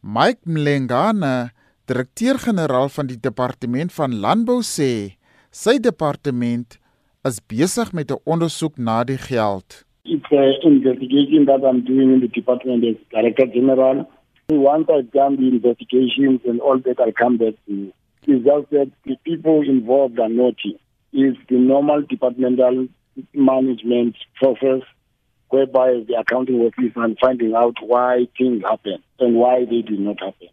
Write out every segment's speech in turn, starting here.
Mike Mlengana, direkteur-generaal van die departement van landbou sê, sy departement is besig met 'n ondersoek na die geld. It's an investigation that I'm doing in the department as director general. Once I've done the investigations and all that, I'll come back to you. It's just that the people involved are naughty. It's the normal departmental management process whereby the accounting officer is finding out why things happen and why they did not happen.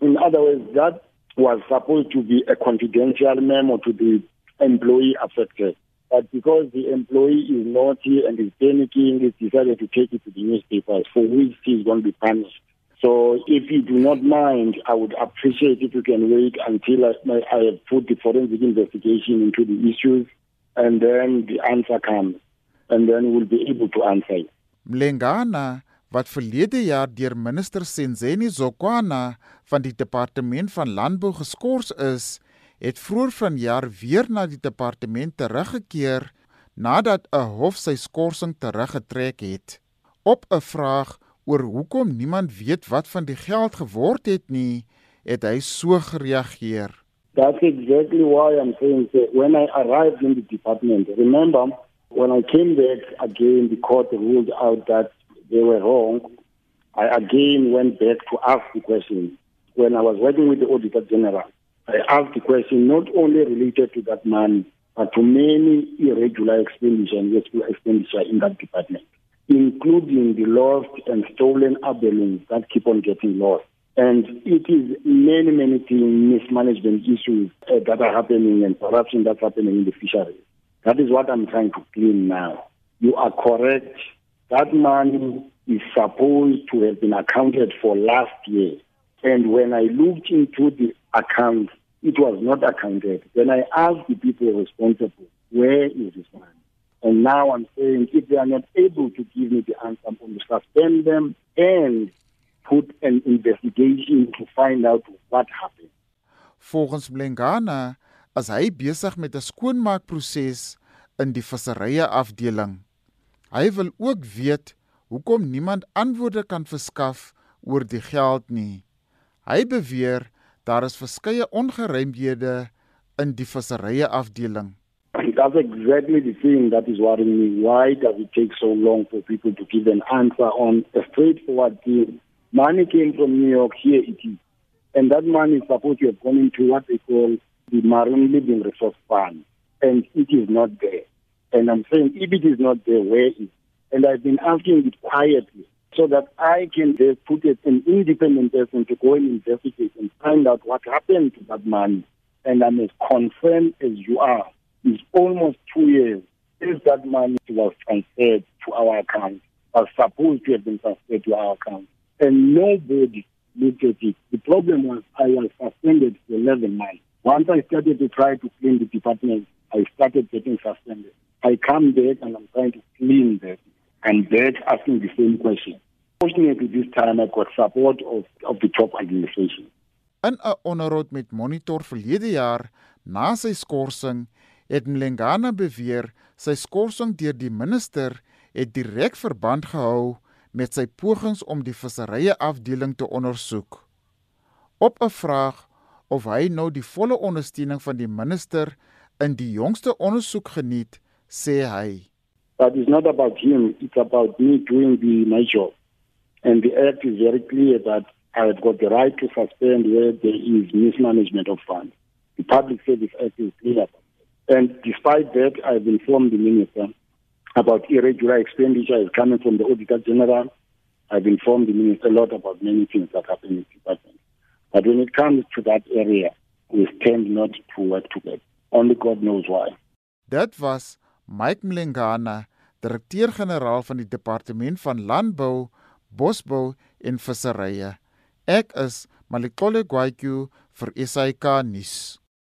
In other words, that was supposed to be a confidential memo to the employee affected. But because the employee is naughty and is panicking, he decided to take it to the newspapers for which he is going to be punished. So if you do not mind, I would appreciate if you can wait until I, I have put the forensic investigation into the issues and then the answer comes. And then we'll be able to answer it. Mlengana wat verlede jaar deur minister Senzeni Zokwana van die departement van landbou geskort is, het vroeër vanjaar weer na die departement teruggekeer nadat 'n hof sy skorsing teruggetrek het. Op 'n vraag oor hoekom niemand weet wat van die geld geword het nie, het hy so gereageer. That's exactly why I'm saying that when I arrived in the department, remember when I came back again the court ruled out that they were wrong. I again went back to ask the question. When I was working with the Auditor General, I asked the question not only related to that money, but to many irregular expenditure and expenditure in that department, including the lost and stolen abalone that keep on getting lost. And it is many, many things, mismanagement issues uh, that are happening and corruption that's happening in the fisheries. That is what I'm trying to clean now. You are correct. That money is supposed to have been accounted for last year. And when I looked into the account, it was not accounted. Then I asked the people responsible, where is this money? And now I'm saying if they are not able to give me the answer, I'm going to suspend them and put an investigation to find out what happened. Volgens Mlengana is hy besig met 'n skoonmaakproses in die visserye afdeling. Hy wil ook weet hoekom niemand antwoorde kan verskaf oor die geld nie. Hy beweer daar is verskeie ongeruimhede in die visserye afdeling. That's exactly the thing that is worrying me. Why does it take so long for people to give an answer on a straightforward thing? Money came from New York, here it is. And that money is supposed to have gone into what they call the Marine Living Resource Fund. And it is not there. And I'm saying, if it is not there, where is it? And I've been asking it quietly so that I can put it an independent person to go and investigate and find out what happened to that money. And I'm as concerned as you are. It's almost two years since that money was transferred to our account, or supposed to have been transferred to our account. And nobody looked at it. The problem was I was suspended for 11 months. Once I started to try to clean the department, I started getting suspended. I come back and I'm trying to clean that. And back asking the same question. Fortunately, this time I got support of, of the top administration. In 'n onderhoud met Monitor verlede jaar na sy skorsing het Mlengana beweer sy skorsing deur die minister het direk verband gehou met sy pogings om die visserye afdeling te ondersoek. Op 'n vraag of hy nou die volle ondersteuning van die minister in die jongste ondersoek geniet, sê hy: But it's not about him, it's about me doing the my job. And the Act is very clear that I have got the right to suspend where there is mismanagement of funds. The Public Service Act is clear. And despite that, I've informed the Minister about irregular expenditure is coming from the Auditor General. I've informed the Minister a lot about many things that happen in the department. But when it comes to that area, we tend not to work together. Only God knows why. That was Mike Mlengana, direkteur-generaal van die Departement van Landbou bosbou en visserye. Ek is Malikole Gwaiku vir SAK nuus.